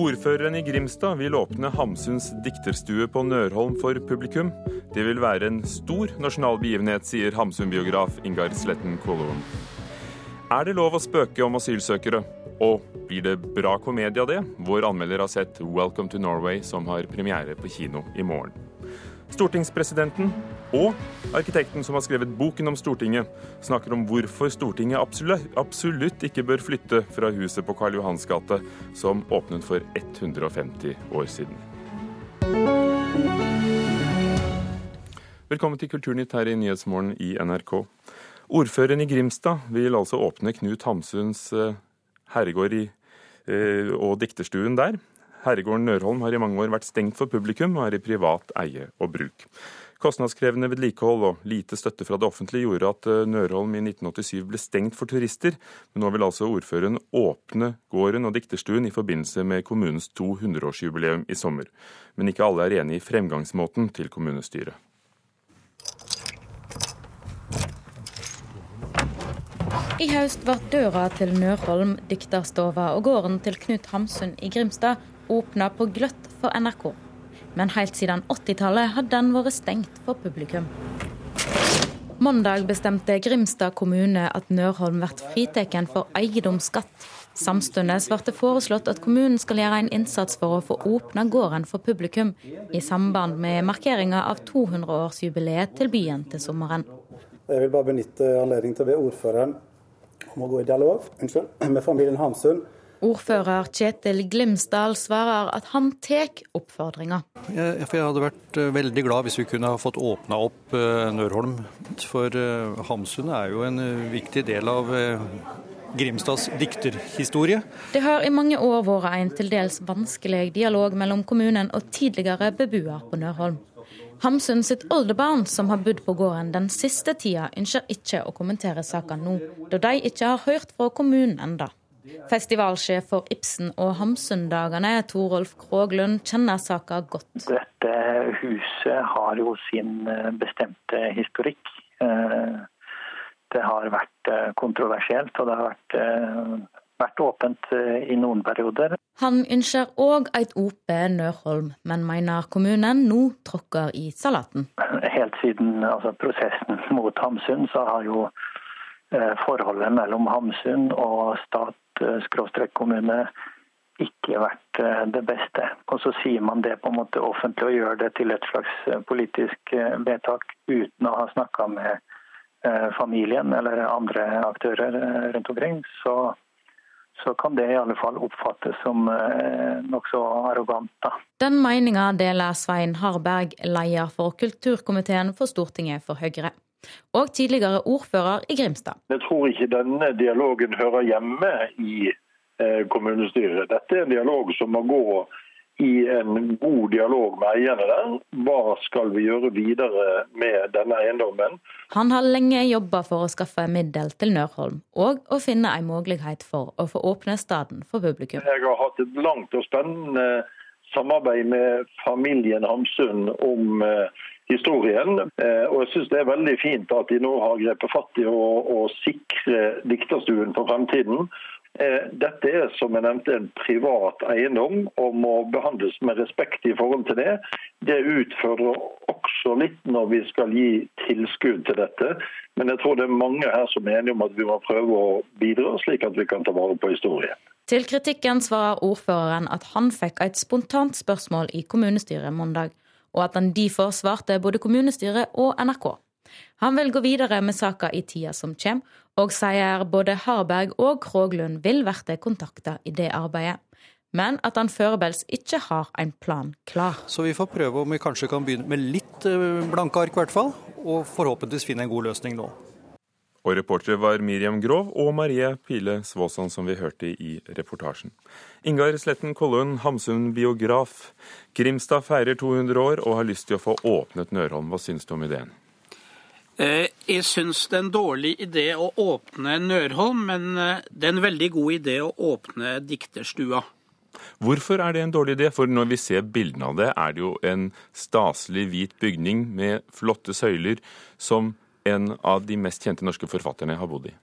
Ordføreren i Grimstad vil åpne Hamsuns dikterstue på Nørholm for publikum. Det vil være en stor nasjonal begivenhet, sier Hamsun-biograf Ingar Sletten Kålund. Er det lov å spøke om asylsøkere? Og blir det bra komedie av det? Vår anmelder har sett 'Welcome to Norway', som har premiere på kino i morgen. Stortingspresidenten og arkitekten som har skrevet boken om Stortinget, snakker om hvorfor Stortinget absolutt, ikke bør flytte fra huset på Karl Johans gate, som åpnet for 150 år siden. Velkommen til Kulturnytt her i Nyhetsmorgen i NRK. Ordføreren i Grimstad vil altså åpne Knut Hamsuns eh, herregård i, eh, og dikterstuen der. Herregården Nørholm har i mange år vært stengt for publikum og er i privat eie og bruk. Kostnadskrevende vedlikehold og lite støtte fra det offentlige gjorde at eh, Nørholm i 1987 ble stengt for turister, men nå vil altså ordføreren åpne gården og dikterstuen i forbindelse med kommunens 200-årsjubileum i sommer. Men ikke alle er enig i fremgangsmåten til kommunestyret. I høst ble døra til Nørholm dikterstova og gården til Knut Hamsun i Grimstad åpna på gløtt for NRK. Men helt siden 80-tallet har den vært stengt for publikum. Mandag bestemte Grimstad kommune at Nørholm blir fritatt for eiendomsskatt. Samtidig ble det foreslått at kommunen skal gjøre en innsats for å få åpna gården for publikum, i samband med markeringa av 200-årsjubileet til byen til sommeren. Jeg vil bare benytte anledningen til å be ordføreren om å gå i dialog unnskyld, med familien Hamsun Ordfører Kjetil Glimsdal svarer at han tar oppfordringa. Jeg, jeg hadde vært eh, veldig glad hvis vi kunne ha fått åpna opp uh, Nørholm. For uh, Hamsun er jo en viktig del av Grimstads dikterhistorie. Det har i mange år vært en til dels vanskelig dialog mellom kommunen og tidligere beboer på Nørholm. Hamsun sitt oldebarn, som har bodd på gården den siste tida, ønsker ikke å kommentere saken nå, da de ikke har hørt fra kommunen enda. Festivalsjef for Ibsen- og Hamsun-dagene, Torolf Kroglund, kjenner saka godt. Dette huset har jo sin eh, bestemte historikk. Eh, det har vært eh, kontroversielt, og det har vært, vært åpent i noen perioder. Han ønsker òg et OP Nørholm, men mener kommunen nå tråkker i salaten. Helt siden altså, prosessen mot Hamsun, så har jo forholdet mellom Hamsun og stat kommune ikke vært eh, det beste. Og så sier man det på en måte offentlig og gjør det til et slags eh, politisk eh, vedtak uten å ha snakka med familien eller andre aktører rundt omkring. Så, så kan det i alle fall oppfattes som nokså arrogant. Da. Den meninga deler Svein Harberg, leder for kulturkomiteen for Stortinget for Høyre og tidligere ordfører i Grimstad. Jeg tror ikke denne dialogen hører hjemme i eh, kommunestyret. Dette er en dialog som må gå i en god dialog med eierne der. Hva skal vi gjøre videre med denne eiendommen? Han har lenge jobba for å skaffe middel til Nørholm, og å finne en mulighet for å få åpne staden for publikum. Jeg har hatt et langt og spennende samarbeid med familien Hamsun om eh, historien. Eh, og jeg synes det er veldig fint at de nå har grepet fatt i å sikre dikterstuen for fremtiden. Eh, dette er som jeg nevnte en privat eiendom og må behandles med respekt i forhold til det. Det utfører også litt når vi skal gi tilskudd til dette. Men jeg tror det er mange her som er enige om at vi må prøve å bidra, slik at vi kan ta vare på historien. Til kritikken svarer ordføreren at han fikk et spontant spørsmål i kommunestyret mandag og at han derfor svarte både kommunestyret og NRK. Han vil gå videre med saka i tida som kommer, og sier både Harberg og Kroglund vil bli kontakta i det arbeidet. Men at han foreløpig ikke har en plan klar. Så vi får prøve om vi kanskje kan begynne med litt eh, blanke ark, i hvert fall. Og forhåpentligvis finne en god løsning nå. Og reportere var Miriam Grov og Marie Pile Svåsson, som vi hørte i reportasjen. Ingar Sletten Kollund, Hamsun-biograf. Grimstad feirer 200 år og har lyst til å få åpnet Nørholm. Hva syns du om ideen? Eh, jeg syns det er en dårlig idé å åpne Nørholm, men eh, det er en veldig god idé å åpne Dikterstua. Hvorfor er det en dårlig idé? For når vi ser bildene av det, er det jo en staselig hvit bygning med flotte søyler som en av de mest kjente norske forfatterne har bodd i.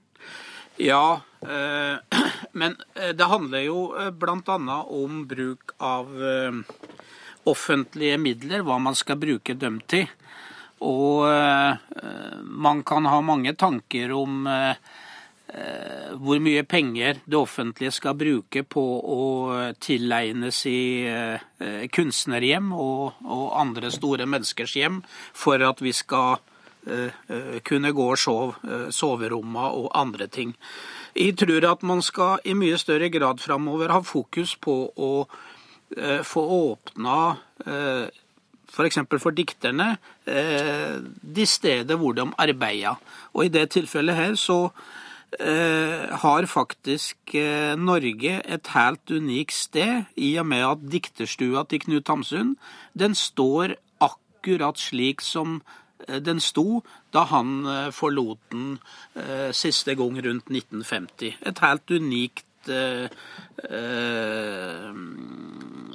Ja, eh, men eh, det handler jo eh, bl.a. om bruk av offentlige midler, hva man skal bruke dem til. Og man kan ha mange tanker om hvor mye penger det offentlige skal bruke på å tilegnes i kunstnerhjem og, og andre store menneskers hjem for at vi skal kunne gå og sove, eh, soverommene og andre ting. Jeg tror at man skal i mye større grad framover ha fokus på å få åpna f.eks. For, for dikterne de steder hvor de arbeider. Og i det tilfellet her så har faktisk Norge et helt unikt sted, i og med at dikterstua til Knut Hamsun den står akkurat slik som Eh, den sto da han eh, forlot den eh, siste gang rundt 1950. Et helt unikt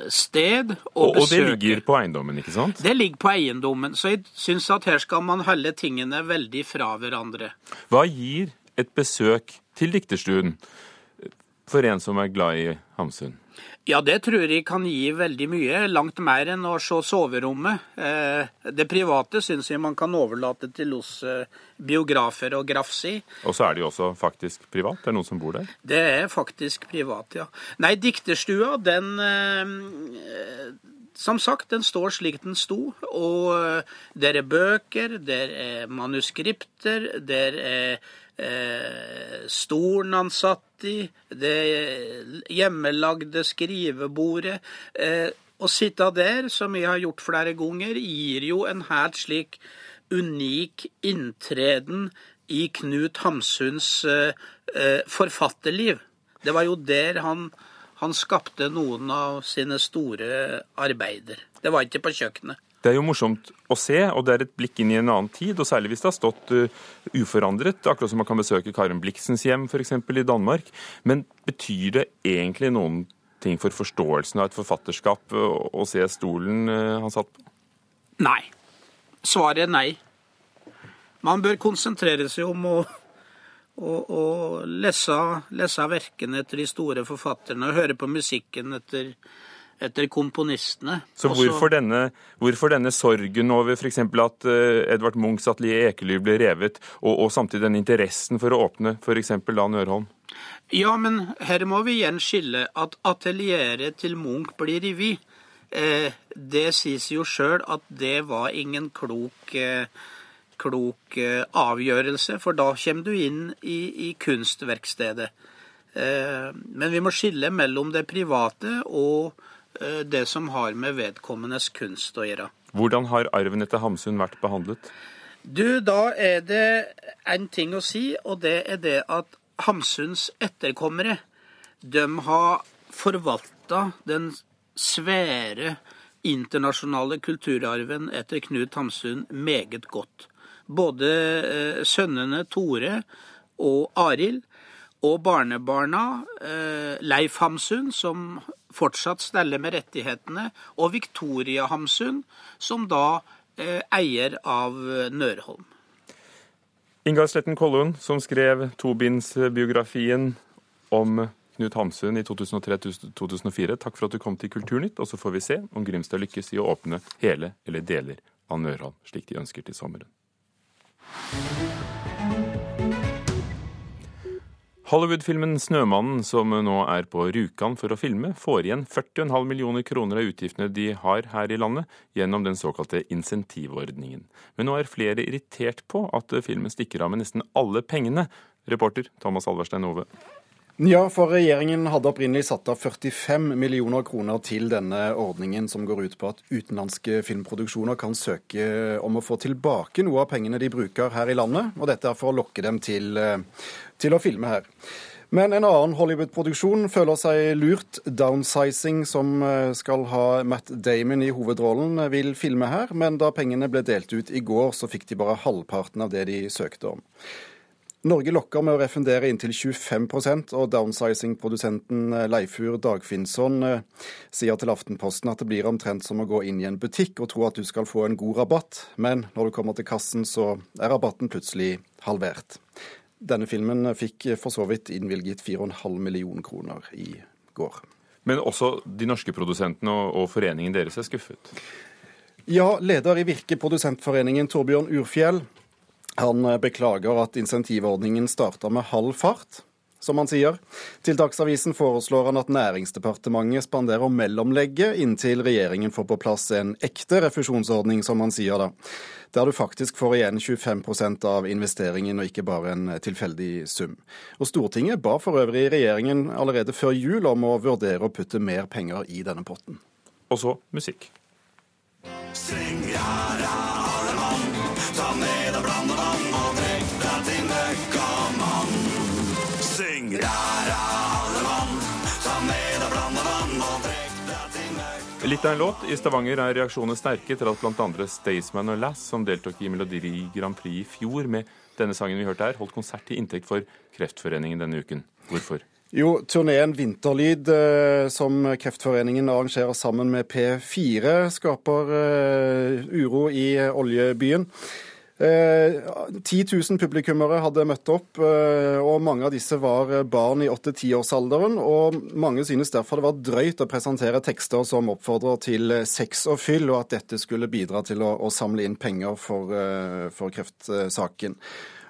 sted å og, besøke. Og det ligger på eiendommen, ikke sant? Det ligger på eiendommen. Så jeg syns at her skal man holde tingene veldig fra hverandre. Hva gir et besøk til dikterstuen for en som er glad i Hamsun? Ja, det tror jeg kan gi veldig mye. Langt mer enn å se soverommet. Eh, det private syns jeg man kan overlate til oss eh, biografer og grafsi. Og så er det jo også faktisk privat? Det er noen som bor der? Det er faktisk privat, ja. Nei, dikterstua, den eh, som sagt, den står slik den sto. Og der er bøker, der er manuskripter, der er eh, stolen han satt i, det hjemmelagde skrivebordet. Eh, å sitte der, som jeg har gjort flere ganger, gir jo en helt slik unik inntreden i Knut Hamsuns eh, eh, forfatterliv. Det var jo der han, han skapte noen av sine store arbeider. Det var ikke på kjøkkenet. Det er jo morsomt å se, og det er et blikk inn i en annen tid, og særlig hvis det har stått uh, uforandret, akkurat som man kan besøke Karen Bliksens hjem f.eks. i Danmark. Men betyr det egentlig noen ting for forståelsen av et forfatterskap uh, å se stolen uh, han satt på? Nei. Svaret er nei. Man bør konsentrere seg om å, å, å lese, lese verkene etter de store forfatterne og høre på musikken etter etter komponistene. Så hvorfor denne, hvorfor denne, sorgen over f.eks. at uh, Edvard Munchs atelier Ekely ble revet, og, og, samtidig den interessen for å åpne f.eks. da Nørholm? Ja, men her må vi igjen skille at atelieret til Munch blir revet. Eh, det sies jo sjøl at det var ingen klok, eh, klok eh, avgjørelse, for da kommer du inn i, i kunstverkstedet. Eh, men vi må skille mellom det private og Eh, det som har med vedkommendes kunst å gjøre. Hvordan har arven etter Hamsun vært behandlet? Du, Da er det en ting å si, og det er det at Hamsuns etterkommere de har forvalta den svære internasjonale kulturarven etter Knut Hamsun meget godt. Både eh, sønnene Tore og Arild og barnebarna eh, Leif Hamsun, som fortsatt steller med rettighetene, og Victoria Hamsun, som da eh, eier av Nørholm. Ingar Sletten Kollund, som skrev tobindsbiografien om Knut Hamsun i 2003-2004. Takk for at du kom til Kulturnytt, og så får vi se om Grimstad lykkes i å åpne hele eller deler av Nørholm, slik de ønsker til sommeren. Hollywood-filmen 'Snømannen', som nå er på Rjukan for å filme, får igjen 40,5 millioner kroner av utgiftene de har her i landet, gjennom den såkalte insentivordningen. Men nå er flere irritert på at filmen stikker av med nesten alle pengene. Reporter Thomas Alverstein Ove. Ja, for regjeringen hadde opprinnelig satt av 45 millioner kroner til denne ordningen, som går ut på at utenlandske filmproduksjoner kan søke om å få tilbake noe av pengene de bruker her i landet. Og dette er for å lokke dem til, eh, til å filme her. Men en annen Hollywood-produksjon føler seg lurt. Downsizing, som eh, skal ha Matt Damon i hovedrollen, vil filme her. Men da pengene ble delt ut i går, så fikk de bare halvparten av det de søkte om. Norge lokker med å refundere inntil 25% og downsizing-produsenten eh, Leifur Dagfinnsson eh, sier til Aftenposten at det blir omtrent som å gå inn i en butikk og tro at du skal få en god rabatt, men når du kommer til kassen, så er rabatten plutselig halvert. Denne filmen fikk for så vidt innvilget 4,5 millioner kroner i går. Men også de norske produsentene og, foreningen deres er skuffet? Ja, leder i Virke produsentforeningen, Torbjørn Urfjell, han beklager at insentivordningen starta med halv fart som han sier. Til Dagsavisen foreslår han at Næringsdepartementet spanderer mellomlegget inntil regjeringen får på plass en ekte refusjonsordning, som han sier da. Der du faktisk får igjen 25% av investeringen og ikke bare en tilfeldig sum. Og Stortinget ba for øvrig regjeringen allerede før jul om å vurdere å putte mer penger i denne potten. Og så musikk. Syng ja, alle Litt av en låt. I Stavanger er reaksjonene sterke etter at bl.a. Staysman og Lass, som deltok i Melodi Grand Prix i fjor med denne sangen vi hørte her, holdt konsert til inntekt for Kreftforeningen denne uken. Hvorfor? Jo, turneen Vinterlyd, eh, som Kreftforeningen arrangerer sammen med P4, skaper eh, uro i oljebyen. 10 eh, 000 publikummere hadde møtt opp, eh, og mange av disse var barn i 8-10-årsalderen. Og mange synes derfor det var drøyt å presentere tekster som oppfordrer til sex og fyll, og at dette skulle bidra til å, å samle inn penger for, eh, for kreftsaken.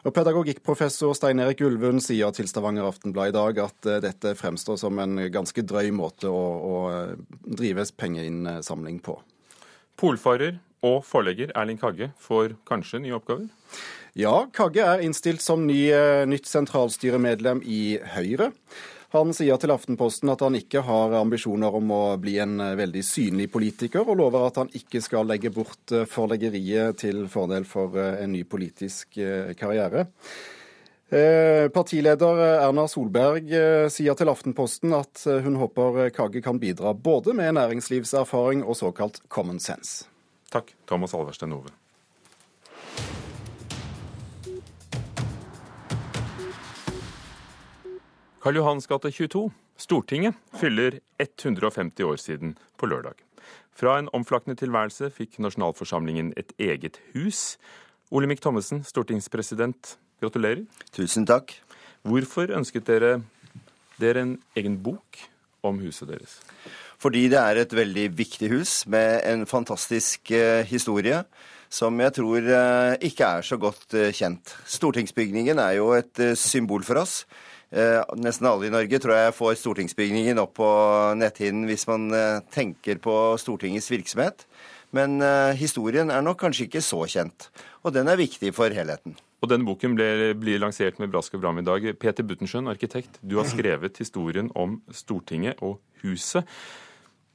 Og Pedagogikkprofessor Stein Erik Ulvund sier til Stavanger Aftenblad i dag at dette fremstår som en ganske drøy måte å, å drive pengeinnsamling på. Polfarer og forlegger Erling Kagge får kanskje nye oppgaver? Ja, Kagge er innstilt som ny, eh, nytt sentralstyremedlem i Høyre. Han sier til Aftenposten at han ikke har ambisjoner om å bli en eh, veldig synlig politiker, og lover at han ikke skal legge bort eh, forleggeriet til fordel for en ny politisk karriere. Partileder Erna Solberg sier til Aftenposten at hun håper Kage kan bidra både med næringslivserfaring og såkalt common sense. Takk, Thomas Alverstein Ove. Karl Johans gate 22, Stortinget, fyller 150 år siden på lørdag. Fra en omflakkende tilværelse fikk nasjonalforsamlingen et eget hus. Olemic Thommessen, stortingspresident, gratulerer. Tusen takk. Hvorfor ønsket dere dere en egen bok om huset deres? Fordi det er et veldig viktig hus med en fantastisk eh, historie som jeg tror eh, ikke er så godt eh, kjent. Stortingsbygningen er jo et symbol for oss. Nesten alle i Norge tror jeg får stortingsbygningen opp på netthinnen hvis man tenker på Stortingets virksomhet. Men historien er nok kanskje ikke så kjent. Og den er viktig for helheten. Og denne boken ble, blir lansert med brask og bram i dag. Peter Buttensjøen, arkitekt, du har skrevet historien om Stortinget og huset.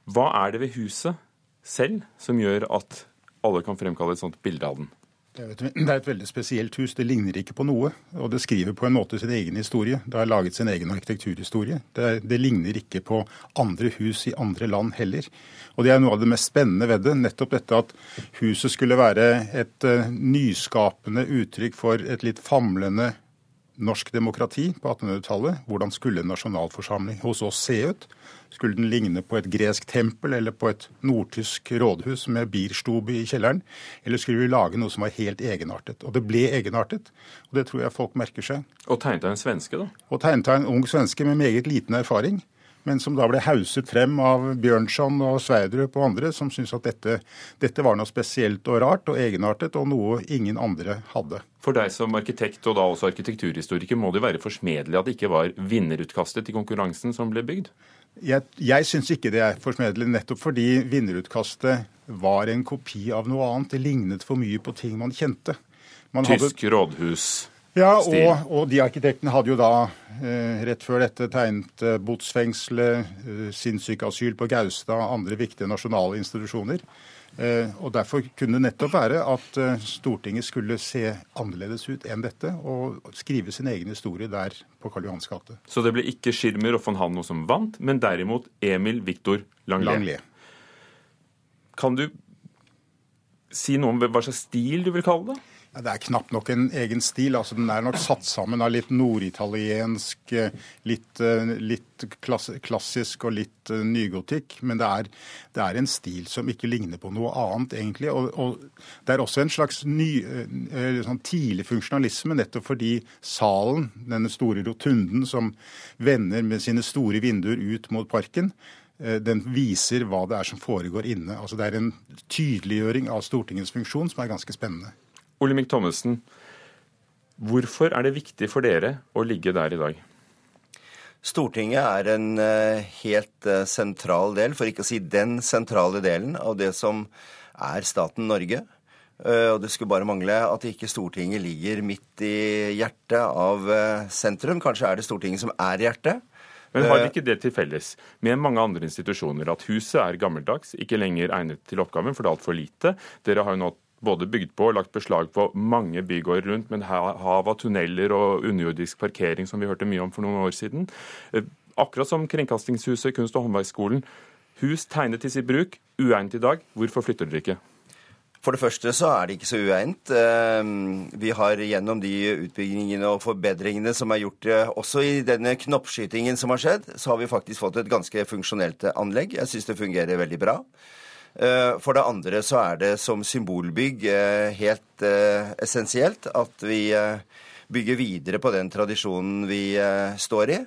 Hva er det ved huset selv som gjør at alle kan fremkalle et sånt bilde av den? Det er et veldig spesielt hus. Det ligner ikke på noe. Og det skriver på en måte sin egen historie. Det har laget sin egen arkitekturhistorie. Det, det, ligner ikke på andre hus i andre land heller. Og det er noe av det mest spennende ved det. Nettopp dette at huset skulle være et uh, nyskapende uttrykk for et litt famlende norsk demokrati på 1800-tallet. Hvordan skulle en nasjonalforsamling hos oss se ut? Skulle den ligne på et gresk tempel eller på et nordtysk rådhus med bierstube i kjelleren? Eller skulle vi lage noe som var helt egenartet? Og det ble egenartet, og det tror jeg folk merker seg. Og tegnet av en svenske, da? Og tegnet av en ung svenske med meget liten erfaring men som da ble hauset frem av Bjørnson og Sverdrup og andre, som syntes at dette, dette, var noe spesielt og rart og egenartet, og noe ingen andre hadde. For deg som arkitekt og da også arkitekturhistoriker må det være forsmedelig at det ikke var vinnerutkastet i konkurransen som ble bygd? Jeg, jeg syns ikke det er forsmedelig, nettopp fordi vinnerutkastet var en kopi av noe annet. Det lignet for mye på ting man kjente. Man Tysk hadde... rådhus? Ja, og, og, de arkitektene hadde jo da eh, rett før dette tegnet eh, botsfengselet, eh, sinnssykeasyl på Gaustad, andre viktige nasjonale institusjoner. Eh, og Derfor kunne det nettopp være at eh, Stortinget skulle se annerledes ut enn dette, og skrive sin egen historie der på Karl Johans gate. Så det ble ikke Schirmer og von Hanno som vant, men derimot Emil Viktor Langlet. Langlet. Kan du si noe om hva slags stil du vil kalle det? Det er knapt nok en egen stil. altså Den er nok satt sammen av litt norditaliensk, eh, litt, eh, litt klassisk og litt uh, nygotikk. Men det er, det er, en stil som ikke ligner på noe annet, egentlig. Og, og det er også en slags ny, sånn tidlig funksjonalisme, nettopp fordi salen, denne store rotunden som vender med sine store vinduer ut mot parken, den viser hva det er som foregår inne. Altså Det er en tydeliggjøring av Stortingets funksjon som er ganske spennende. Olemic Thommessen, hvorfor er det viktig for dere å ligge der i dag? Stortinget er en eh, helt eh, sentral del, for ikke å si den sentrale delen, av det som er staten Norge. Eh, og det skulle bare mangle at ikke Stortinget ligger midt i hjertet av sentrum. Kanskje er det Stortinget som er hjertet. Men har ikke det til felles med mange andre institusjoner at huset er gammeldags, ikke lenger egnet til oppgaven, for det er altfor lite? Dere har jo nå både bygd på og lagt beslag på mange bygårder rundt, men hav av tunneler og underjordisk parkering, som vi hørte mye om for noen år siden. Eh, akkurat som Kringkastingshuset, Kunst- og håndverksskolen. Hus tegnet til sitt bruk, uegnet i dag. Hvorfor flytter dere ikke? For det første så er det ikke så uegnet. Eh, vi har gjennom de utbyggingene og forbedringene som er gjort, eh, også i denne knoppskytingen som har skjedd, så har vi faktisk fått et ganske funksjonelt anlegg. Jeg syns det fungerer veldig bra. Eh, for det andre så er det som symbolbygg eh, helt eh, essensielt at vi bygger videre på den tradisjonen vi står i.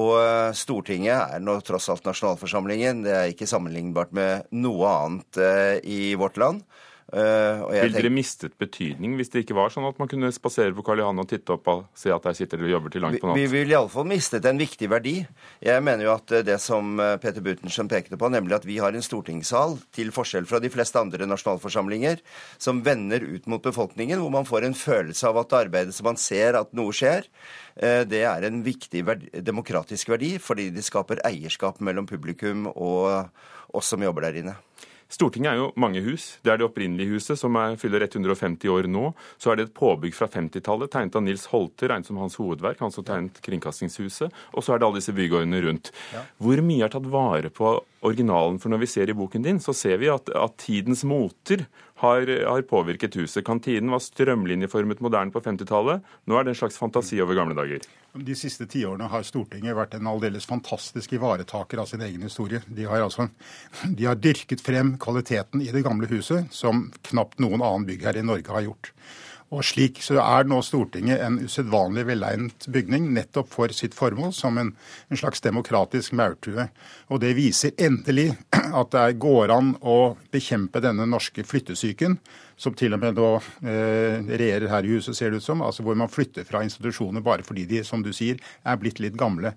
Og Stortinget er nå tross alt nasjonalforsamlingen. Det er ikke sammenlignbart med noe annet i vårt land. Uh, Vil dere mistet betydning hvis det ikke var sånn at man kunne spasere på Karl Johan og titte opp og se at der sitter dere og jobber til langt på natt? Vi, vi vil iallfall mistet en viktig verdi. Jeg mener jo at det som eh, Peter Butenschen pekte på, nemlig at vi har en stortingssal, til forskjell fra de fleste andre nasjonalforsamlinger, som vender ut mot befolkningen, hvor man får en følelse av at arbeidet som man ser at noe skjer, det er en viktig verdi, demokratisk verdi, fordi det skaper eierskap mellom publikum og oss som jobber der inne. Stortinget er jo mange hus. Det er det opprinnelige huset, som er, fyller 150 år nå. Så er det et påbygg fra 50-tallet, tegnet av Nils Holte, regnet som hans hovedverk. Han som tegnet Kringkastingshuset. Og så er det alle disse bygårdene rundt. Hvor mye er tatt vare på originalen? For når vi ser i boken din, så ser vi at, at tidens moter har, har, påvirket huset. Kantinen var strømlinjeformet moderne på 50-tallet. Nå er det en slags fantasi over gamle dager. De siste tiårene har Stortinget vært en aldeles fantastisk ivaretaker av sin egen historie. De har, altså, de har dyrket frem kvaliteten i det gamle huset som knapt noen annen byggherre i Norge har gjort. Og slik så er nå Stortinget en usedvanlig velegnet bygning nettopp for sitt formål, som en, en, slags demokratisk maurtue. Og det viser endelig at det går an å bekjempe denne norske flyttesyken som til og med nå eh, regjerer her i huset, ser det ut som. altså Hvor man flytter fra institusjoner bare fordi de, som du sier, er blitt litt gamle.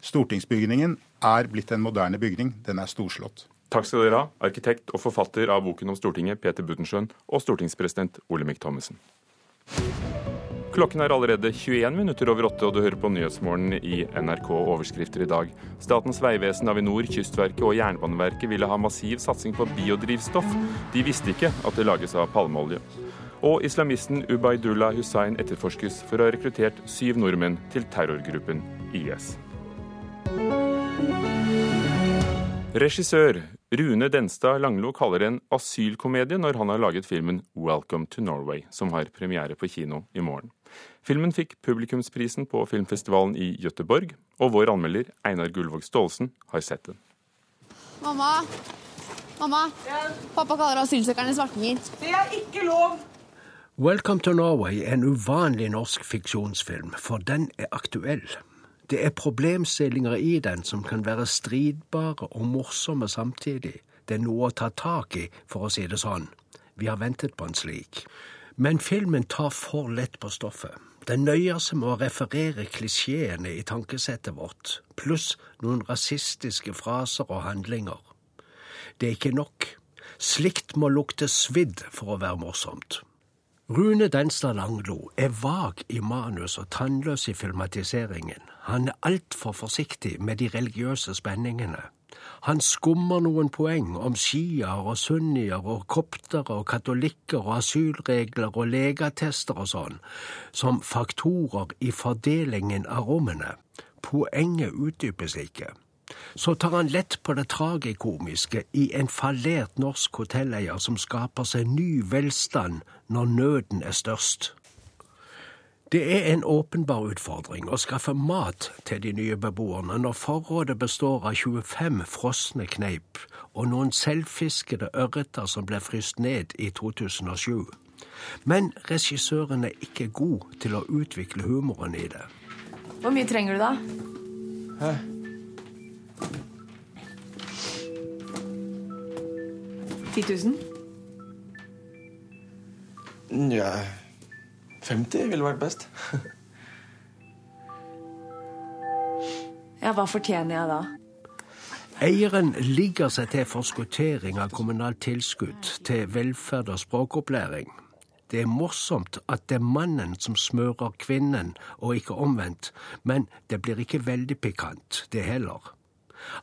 Stortingsbygningen er blitt en moderne bygning. Den er storslått. Takk skal dere ha, arkitekt og forfatter av boken om Stortinget, Peter Buttensjøen, og stortingspresident Olemic Thommessen. Klokken er allerede 21 minutter over åtte, og du hører på Nyhetsmorgen i NRK Overskrifter i dag. Statens vegvesen, Avinor, Kystverket og Jernbaneverket ville ha massiv satsing på biodrivstoff. De visste ikke at det lages av palmeolje. Og islamisten Ubaydullah Hussain etterforskes for å ha rekruttert syv nordmenn til terrorgruppen IS. Regissør Rune Denstad Langlo kaller det en asylkomedie når han har laget filmen 'Welcome to Norway', som har premiere på kino i morgen. Filmen fikk publikumsprisen på filmfestivalen i Gøteborg, og vår anmelder Einar Gullvåg Staalesen har sett den. Mamma, mamma, pappa kaller asylsøkerne svartinger. Det er ikke lov! Welcome to Norway er en uvanlig norsk fiksjonsfilm, for den er aktuell. Det er problemstillinger i den som kan være stridbare og morsomme samtidig. Det er noe å ta tak i, for å si det sånn. Vi har ventet på en slik. Men filmen tar for lett på stoffet. Den nøyer seg med å referere klisjeene i tankesettet vårt, pluss noen rasistiske fraser og handlinger. Det er ikke nok. Slikt må lukte svidd for å være morsomt. Rune Denstad Langlo er vag i manus og tannløs i filmatiseringen. Han er altfor forsiktig med de religiøse spenningene. Han skummer noen poeng om sjiaer og sunnier og koptere og katolikker og asylregler og legeattester og sånn, som faktorer i fordelingen av rommene. Poenget utdypes ikke. så tar han lett på det tragikomiske i en fallert norsk hotelleier som skaper seg ny velstand når nøden er størst. Det er en åpenbar utfordring å skaffe mat til de nye beboerne når forrådet består av 25 frosne kneip og noen selvfiskede ørreter som ble fryst ned i 2007. Men regissøren er ikke god til å utvikle humoren i det. Hvor mye trenger du, da? Hæ? 10 000? Ja 50 ville vært best. Ja, hva fortjener jeg da? Eieren ligger seg til forskuttering av kommunalt tilskudd til velferd og språkopplæring. Det er morsomt at det er mannen som smører kvinnen, og ikke omvendt, men det blir ikke veldig pikant, det heller.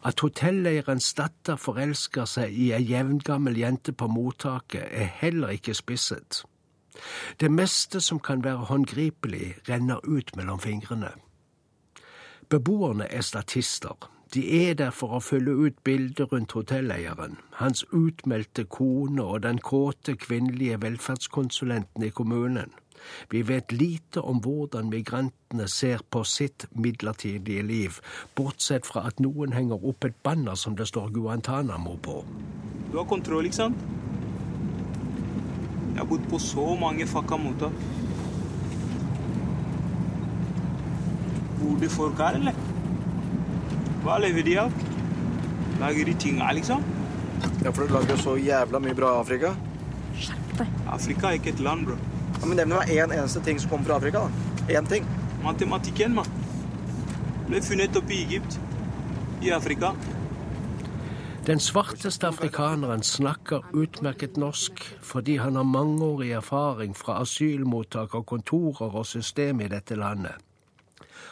At hotelleierens datter forelsker seg i ei jevngammel jente på mottaket, er heller ikke spisset. Det meste som kan være håndgripelig, renner ut mellom fingrene. Beboerne er statister. De er der for å fylle ut bildet rundt hotelleieren, hans utmeldte kone og den kåte kvinnelige velferdskonsulenten i kommunen. Vi vet lite om hvordan migrantene ser på sitt midlertidige liv, bortsett fra at noen henger opp et banner som det står Guantánamo på. Du har kontroll, ikke sant? Jeg har bodd på så mange fucka mottak. Bor det folk her, eller? Hva lever de av? Lager de ting her, liksom? Ja, for du lager så jævla mye bra i Afrika. Afrika er ikke et land, bro. Ja, men Nevn meg én eneste ting som kommer fra Afrika. da. Én ting. Matematikken, mann. Ble funnet oppe i Egypt. I Afrika. Den svarteste afrikaneren snakker utmerket norsk fordi han har mangeårig erfaring fra asylmottak og kontorer og system i dette landet.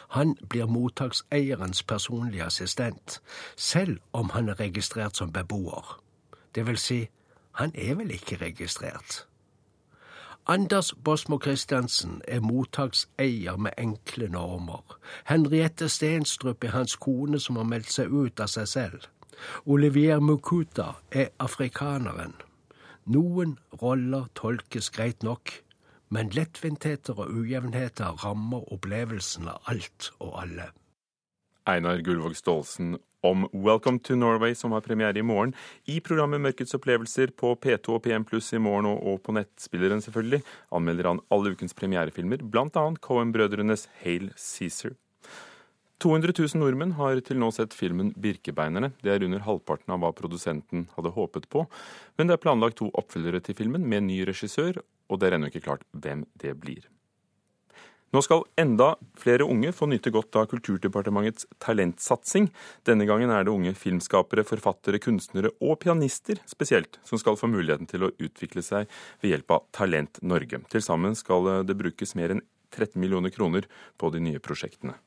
Han blir mottakseierens personlige assistent, selv om han er registrert som beboer. Det vil si, han er vel ikke registrert. Anders Bosmo Christiansen er mottakseier med enkle normer. Henriette Stenstrup er hans kone som har meldt seg ut av seg selv. Olivier Mukuta er afrikaneren. Noen roller tolkes greit nok, men lettvintheter og ujevnheter rammer opplevelsen av alt og alle. Einar Gullvåg Staalesen om Welcome to Norway, som har premiere i morgen. I programmet Mørkets opplevelser på P2 og PM Pluss i morgen, og på nettspilleren selvfølgelig, anmelder han alle ukens premierefilmer, bl.a. Cohen-brødrenes Hail Cæsar. 200 000 nordmenn har til nå sett filmen 'Birkebeinerne'. Det er under halvparten av hva produsenten hadde håpet på. Men det er planlagt to oppfølgere til filmen med ny regissør, og det er ennå ikke klart hvem det blir. Nå skal enda flere unge få nyte godt av Kulturdepartementets talentsatsing. Denne gangen er det unge filmskapere, forfattere, kunstnere og pianister spesielt som skal få muligheten til å utvikle seg ved hjelp av Talent Norge. Til sammen skal det brukes mer enn 13 millioner kroner på de nye prosjektene.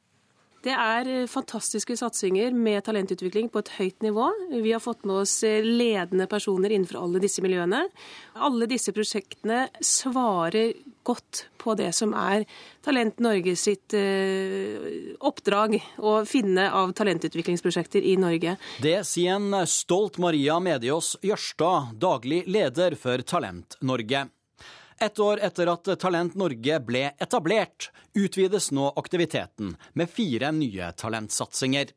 Det er eh, fantastiske satsinger med talentutvikling på et høyt nivå. Vi har fått med oss eh, ledende personer innenfor alle disse miljøene. Alle disse prosjektene svarer godt på det som er Talent Norge sitt eh, oppdrag å finne av talentutviklingsprosjekter i Norge. Det sier en stolt Maria Mediås Jørstad, daglig leder for Talent Norge. Ett år etter at Talent Norge ble etablert, utvides nå aktiviteten med fire nye talentsatsinger.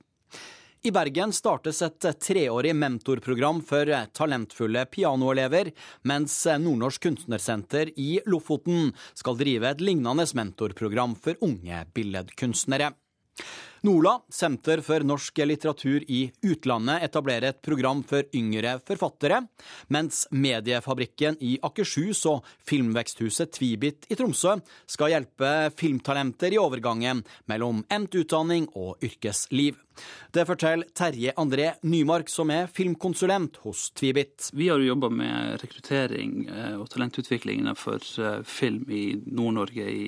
I Bergen startes et treårig mentorprogram for talentfulle pianoelever, mens Nordnorsk Kunstnersenter i Lofoten skal drive et lignende mentorprogram for unge billedkunstnere. NOLA, Senter for norsk litteratur i utlandet, etablerer et program for yngre forfattere, mens Mediefabrikken i Akershus og Filmveksthuset Tvibit i Tromsø skal hjelpe filmtalenter i overgangen mellom endt utdanning og yrkesliv. Det forteller Terje André Nymark, som er filmkonsulent hos Tvibit. Vi har jo jobba med rekruttering eh, og talentutvikling for film i Nord-Norge i,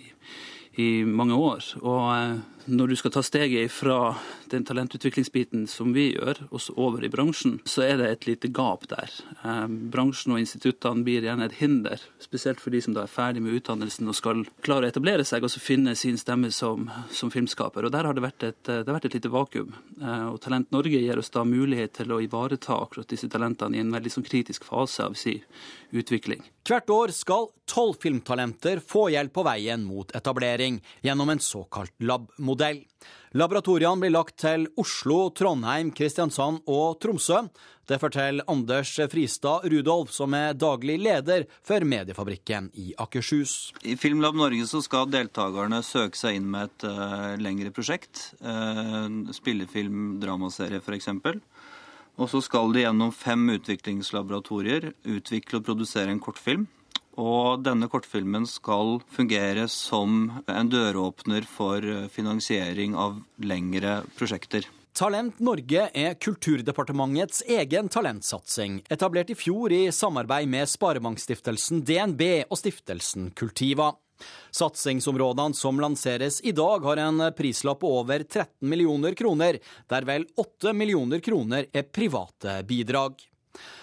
i mange år. og eh, når du skal ta steget fra den talentutviklingsbiten som vi gjør, og over i bransjen, så er det et lite gap der. Eh, bransjen og instituttene blir gjerne et hinder, spesielt for de som da er ferdig med utdannelsen og skal klare å etablere seg og så finne sin stemme som, som filmskaper. Og Der har det vært, et, det har vært et lite vakuum. Eh, og Talent Norge gir oss da mulighet til å ivareta akkurat disse talentene i en veldig sånn kritisk fase av si utvikling. Hvert år skal tolv filmtalenter få hjelp på veien mot etablering gjennom en såkalt lab-modell. Laboratoriene blir lagt til Oslo, Trondheim, Kristiansand og Tromsø. Det forteller Anders Fristad Rudolf, som er daglig leder for Mediefabrikken i Akershus. I Filmlab Norge skal deltakerne søke seg inn med et uh, lengre prosjekt. Uh, spillefilm, dramaserie f.eks. Og så skal de gjennom fem utviklingslaboratorier utvikle og produsere en kortfilm. Og denne kortfilmen skal fungere som en døråpner for finansiering av lengre prosjekter. Talent Norge er Kulturdepartementets egen talentsatsing, etablert i fjor i samarbeid med Sparebankstiftelsen DNB og stiftelsen Kultiva. Satsingsområdene som lanseres i dag, har en prislapp på over 13 millioner kroner, der vel 8 millioner kroner er private bidrag.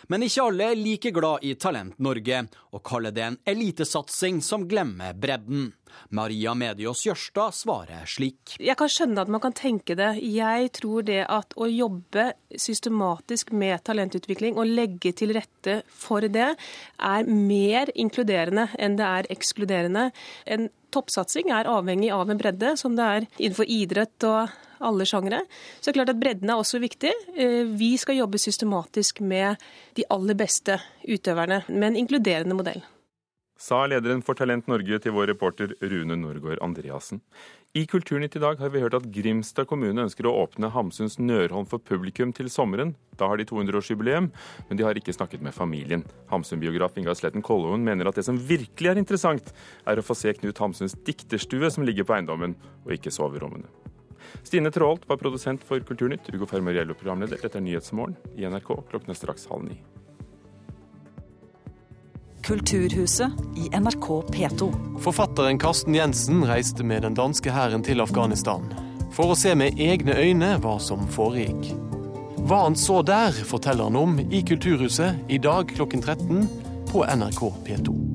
Men ikke alle er like glad i Talent Norge, og kaller det en elitesatsing som glemmer bredden. Maria Mediås Jørstad svarer slik. Jeg kan skjønne at man kan tenke det. Jeg tror det at å jobbe systematisk med talentutvikling og legge til rette for det, er mer inkluderende enn det er ekskluderende. En toppsatsing er avhengig av en bredde, som det er innenfor idrett og alle sjangere. Så det er klart at bredden er også viktig. Eh, vi skal jobbe systematisk med de aller beste utøverne, med en inkluderende modell sa lederen for Talent Norge til vår reporter Rune Norgård Andreassen. I Kulturnytt i dag har vi hørt at Grimstad kommune ønsker å åpne Hamsuns Nørholm for publikum til sommeren. Da har de 200-årsjubileum, men de har ikke snakket med familien. Hamsun-biograf Ingar Sletten Kolloen mener at det som virkelig er interessant, er å få se Knut Hamsuns dikterstue som ligger på eiendommen, og ikke soverommene. Stine Traalt var produsent for Kulturnytt, Ugo Fermariello programleder. Dette er Nyhetsmorgen i NRK klokken er straks halv ni. Kulturhuset i NRK P2. Forfatteren Karsten Jensen reiste med den danske hæren til Afghanistan. For å se med egne øyne hva som foregikk. Hva han så der, forteller han om i Kulturhuset i dag klokken 13 på NRK P2.